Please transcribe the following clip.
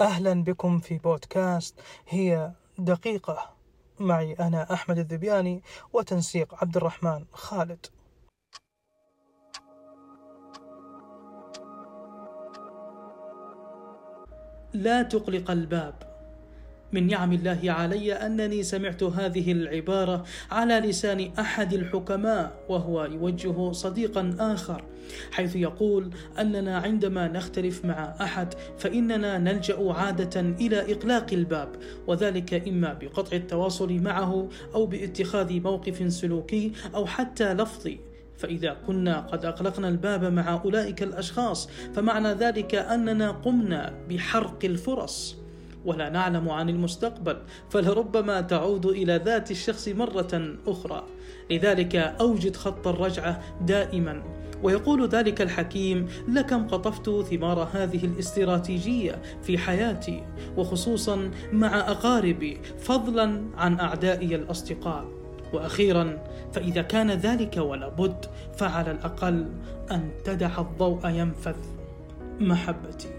أهلا بكم في بودكاست هي دقيقة. معي أنا أحمد الذبياني وتنسيق عبد الرحمن خالد. لا تقلق الباب. من نعم الله علي أنني سمعت هذه العبارة على لسان أحد الحكماء وهو يوجه صديقا آخر حيث يقول أننا عندما نختلف مع أحد فإننا نلجأ عادة إلى إقلاق الباب وذلك إما بقطع التواصل معه أو باتخاذ موقف سلوكي أو حتى لفظي فإذا كنا قد أغلقنا الباب مع أولئك الأشخاص فمعنى ذلك أننا قمنا بحرق الفرص. ولا نعلم عن المستقبل فلربما تعود إلى ذات الشخص مرة أخرى. لذلك أوجد خط الرجعة دائما. ويقول ذلك الحكيم لكم قطفت ثمار هذه الاستراتيجية في حياتي وخصوصا مع أقاربي فضلا عن أعدائي الأصدقاء. وأخيرا فإذا كان ذلك ولا بد فعلى الأقل أن تدع الضوء ينفذ. محبتي.